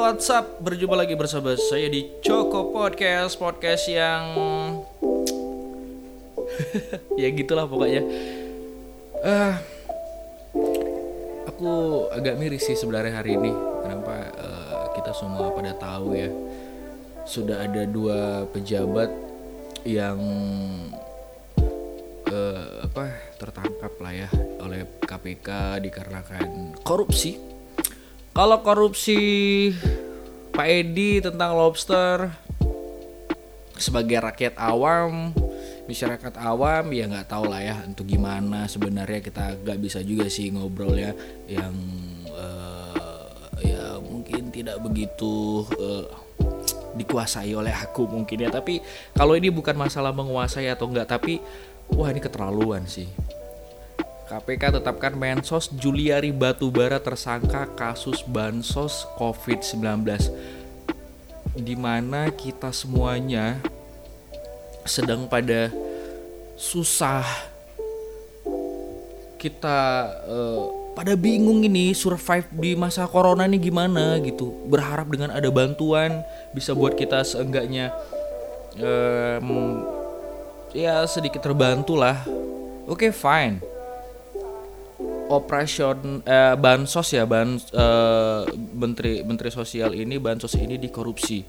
what's up? Berjumpa lagi bersama saya di Choco Podcast Podcast yang Ya gitulah pokoknya. Eh, Aku agak miris sih sebenarnya hari ini. Kenapa eh, kita semua pada tahu ya Sudah ada dua pejabat yang eh, apa tertangkap lah ya oleh KPK dikarenakan korupsi kalau korupsi Pak Edi tentang lobster sebagai rakyat awam, masyarakat awam ya nggak tahu lah ya untuk gimana sebenarnya kita nggak bisa juga sih ngobrol ya yang eh, ya mungkin tidak begitu eh, dikuasai oleh aku mungkin ya. Tapi kalau ini bukan masalah menguasai atau enggak tapi wah ini keterlaluan sih KPK tetapkan Mensos Juliari Batubara tersangka kasus bansos COVID-19 di mana kita semuanya sedang pada susah. Kita eh, pada bingung ini survive di masa corona ini gimana gitu. Berharap dengan ada bantuan bisa buat kita seenggaknya em, ya sedikit terbantu lah oke fine operation eh, bansos ya ban eh, menteri menteri sosial ini bansos ini dikorupsi.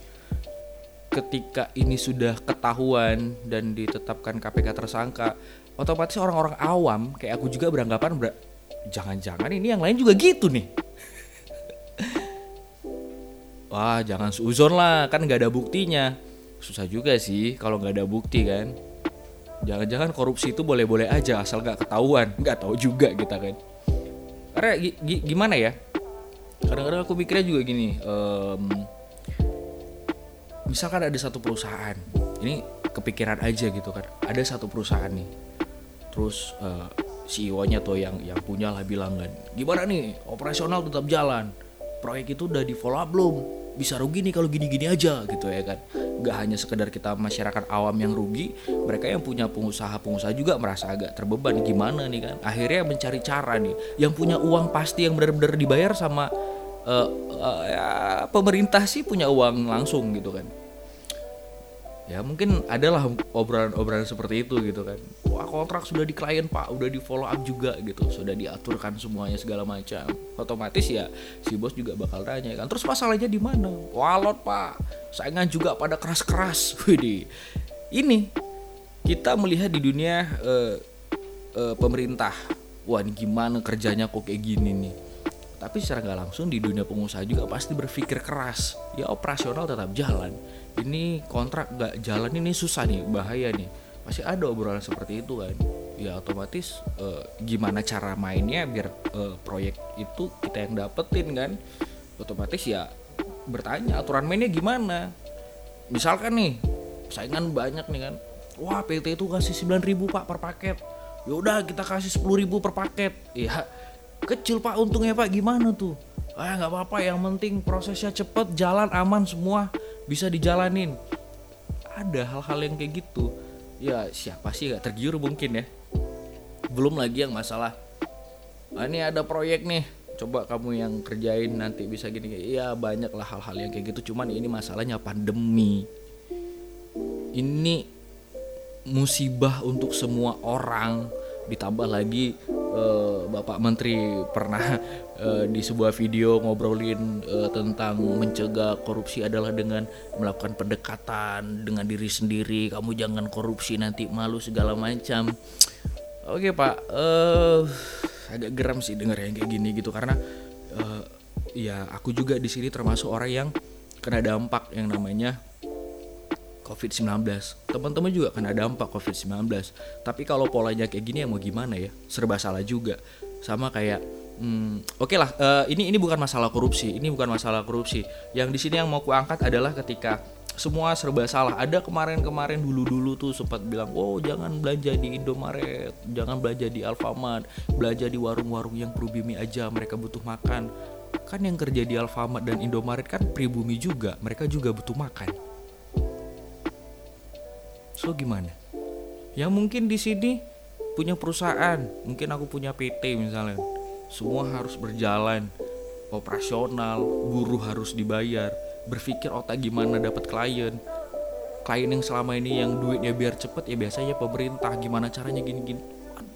Ketika ini sudah ketahuan dan ditetapkan KPK tersangka otomatis orang-orang awam kayak aku juga beranggapan ber- jangan-jangan ini yang lain juga gitu nih. Wah jangan suzon lah kan nggak ada buktinya. Susah juga sih kalau nggak ada bukti kan. Jangan-jangan korupsi itu boleh-boleh aja asal nggak ketahuan. Nggak tahu juga kita kan karena gi- gi- gimana ya? Kadang-kadang aku mikirnya juga gini em, misalkan ada satu perusahaan ini kepikiran aja gitu kan ada satu perusahaan nih terus eh, CEO-nya tuh yang yang punya lah bilang kan gimana nih operasional tetap jalan proyek itu udah di follow up belum? Bisa rugi nih kalau gini-gini aja gitu ya kan nggak hanya sekedar kita masyarakat awam yang rugi mereka yang punya pengusaha-pengusaha juga merasa agak terbeban. Gimana nih kan? Akhirnya mencari cara nih. Yang punya uang pasti yang benar-benar dibayar sama eh, eh, ya, pemerintah sih punya uang langsung gitu kan ya mungkin adalah obrolan-obrolan seperti itu gitu kan. Wah kontrak sudah di klien pak. Udah di follow up juga gitu. Sudah diaturkan semuanya segala macam. Otomatis ya si bos juga bakal tanya kan terus masalahnya di mana? Walot pak. Saingan juga pada keras-keras. Widih. ini kita melihat di dunia eh, eh, pemerintah. Wah ini gimana kerjanya kok kayak gini nih tapi secara nggak langsung di dunia pengusaha juga pasti berpikir keras. Ya operasional tetap jalan. Ini kontrak nggak jalan ini susah nih bahaya nih. Pasti ada obrolan seperti itu kan? Ya otomatis eh, gimana cara mainnya biar eh, proyek itu kita yang dapetin kan? Otomatis ya bertanya aturan mainnya gimana? Misalkan nih saingan banyak nih kan? Wah PT itu kasih 9000 pak per paket. Yaudah kita kasih 10.000 per paket. Ya kecil pak untungnya pak. Gimana tuh? Ah nggak apa-apa. Yang penting prosesnya cepet jalan aman semua. Bisa dijalanin. Ada hal-hal yang kayak gitu. Ya siapa sih? Gak tergiur mungkin ya. Belum lagi yang masalah ah, ini ada proyek nih. Coba kamu yang kerjain nanti bisa gini. Ya banyak lah hal-hal yang kayak gitu. Cuman ini masalahnya pandemi. Ini musibah untuk semua orang. Ditambah lagi eh, Bapak Menteri pernah eh, di sebuah video ngobrolin eh, tentang mencegah korupsi adalah dengan melakukan pendekatan dengan diri sendiri kamu jangan korupsi nanti malu segala macam. Oke Pak. Eh agak geram sih denger yang kayak gini gitu karena eh, ya aku juga di sini termasuk orang yang kena dampak yang namanya COVID-19 Teman-teman juga kena dampak COVID-19 Tapi kalau polanya kayak gini ya mau gimana ya Serba salah juga Sama kayak hmm, Oke lah eh, ini ini bukan masalah korupsi Ini bukan masalah korupsi Yang di sini yang mau kuangkat adalah ketika semua serba salah. Ada kemarin-kemarin dulu-dulu tuh sempat bilang, "Oh, jangan belanja di Indomaret, jangan belanja di Alfamart, belanja di warung-warung yang pribumi aja, mereka butuh makan." Kan yang kerja di Alfamart dan Indomaret kan pribumi juga, mereka juga butuh makan. So gimana? Yang mungkin di sini punya perusahaan, mungkin aku punya PT misalnya. Semua harus berjalan. operasional buruh harus dibayar. Berpikir otak gimana dapat klien. Klien yang selama ini yang duitnya biar cepet ya biasanya pemerintah. Gimana caranya gini-gini?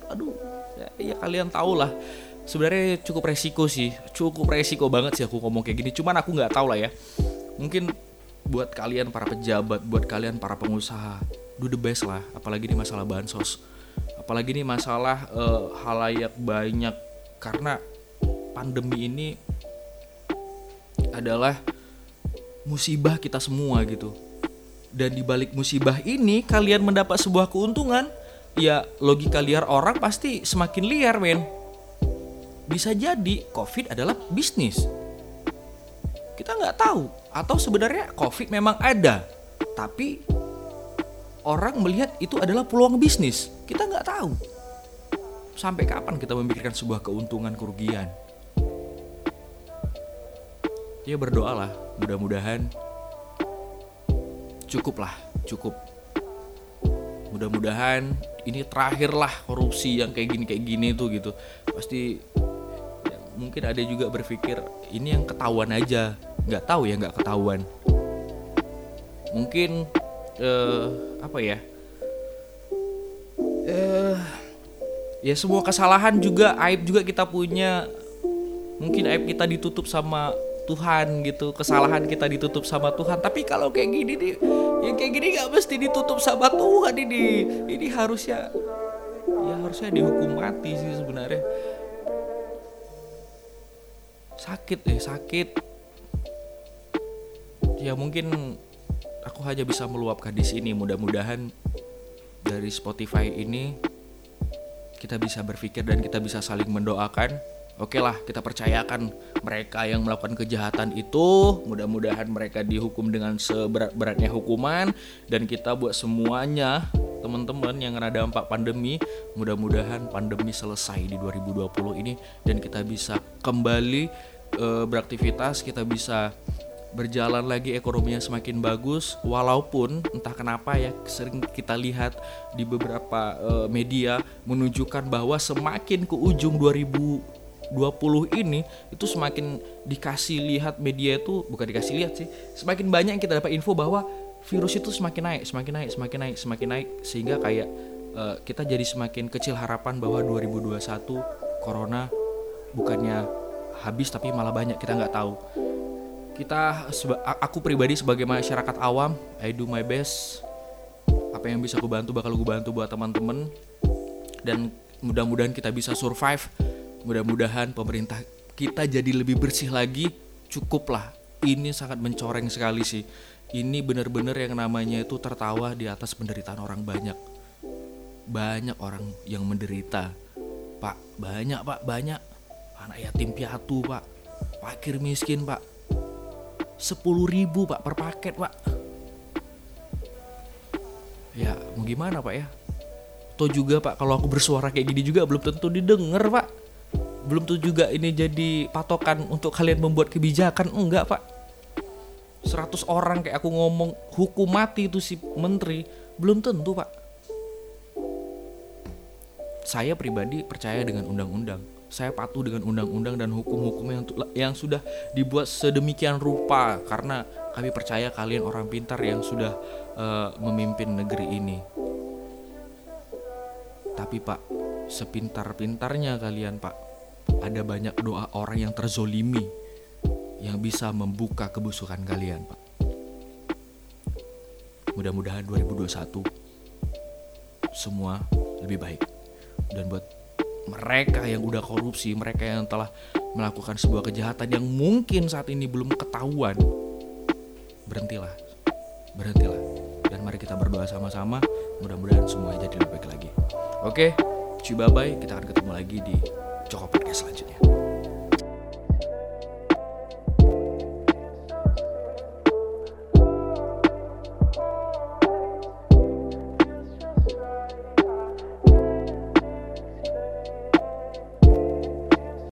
Aduh ya, ya kalian tau lah. Sebenarnya cukup resiko sih. Cukup resiko banget sih aku ngomong kayak gini. Cuman aku nggak tahu lah ya. Mungkin buat kalian para pejabat buat kalian para pengusaha do the best lah apalagi ini masalah bansos. Apalagi ini masalah uh, halayak banyak. Karena pandemi ini adalah musibah kita semua gitu. Dan di balik musibah ini kalian mendapat sebuah keuntungan ya logika liar orang pasti semakin liar men. Bisa jadi COVID adalah bisnis. Kita nggak tahu atau sebenarnya COVID memang ada, tapi orang melihat itu adalah peluang bisnis. Kita nggak tahu. Sampai kapan kita memikirkan sebuah keuntungan kerugian? Ya berdoalah, mudah-mudahan cukup lah, cukup. Mudah-mudahan ini terakhir lah korupsi yang kayak gini kayak gini tuh gitu. Pasti mungkin ada juga berpikir ini yang ketahuan aja nggak tahu ya nggak ketahuan. Mungkin uh, apa ya? Uh, ya semua kesalahan juga aib juga kita punya. Mungkin aib kita ditutup sama Tuhan gitu kesalahan kita ditutup sama Tuhan. Tapi kalau kayak gini nih yang kayak gini nggak mesti ditutup sama Tuhan ini. Ini harusnya ya harusnya dihukum mati sih sebenarnya. Sakit eh sakit ya mungkin aku hanya bisa meluapkan di sini. Mudah-mudahan dari Spotify ini kita bisa berpikir dan kita bisa saling mendoakan. Oke lah, kita percayakan mereka yang melakukan kejahatan itu, mudah-mudahan mereka dihukum dengan seberat-beratnya hukuman. Dan kita buat semuanya teman-teman yang kena dampak pandemi mudah-mudahan pandemi selesai di 2020 ini. Dan kita bisa kembali e, beraktivitas kita bisa berjalan lagi ekonominya semakin bagus walaupun entah kenapa ya sering kita lihat di beberapa e, media menunjukkan bahwa semakin ke ujung 2020 ini itu semakin dikasih lihat media itu bukan dikasih lihat sih semakin banyak yang kita dapat info bahwa virus itu semakin naik, semakin naik, semakin naik, semakin naik sehingga kayak uh, kita jadi semakin kecil harapan bahwa 2021 corona bukannya habis tapi malah banyak kita nggak tahu. Kita aku pribadi sebagai masyarakat awam, I do my best. Apa yang bisa aku bantu bakal aku bantu buat teman-teman dan mudah-mudahan kita bisa survive. Mudah-mudahan pemerintah kita jadi lebih bersih lagi. Cukuplah. Ini sangat mencoreng sekali sih ini bener-bener yang namanya itu tertawa di atas penderitaan orang banyak banyak orang yang menderita pak banyak pak banyak anak yatim piatu pak fakir miskin pak sepuluh ribu pak per paket pak. Ya mau gimana pak ya? Tuh juga pak kalau aku bersuara kayak gini juga belum tentu didengar pak. Belum tentu juga ini jadi patokan untuk kalian membuat kebijakan. Enggak pak. 100 orang kayak aku ngomong hukum mati itu si menteri. Belum tentu pak. Saya pribadi percaya dengan undang-undang saya patuh dengan undang-undang dan hukum-hukum yang yang sudah dibuat sedemikian rupa karena kami percaya kalian orang pintar yang sudah uh, memimpin negeri ini tapi pak sepintar-pintarnya kalian pak ada banyak doa orang yang terzolimi yang bisa membuka kebusukan kalian, Pak. Mudah-mudahan 2021 semua lebih baik. Dan buat mereka yang udah korupsi, mereka yang telah melakukan sebuah kejahatan yang mungkin saat ini belum ketahuan, berhentilah. Berhentilah. Dan mari kita berdoa sama-sama, mudah-mudahan semua jadi lebih baik lagi. Oke, cuy bye bye, kita akan ketemu lagi di Joko Podcast selanjutnya.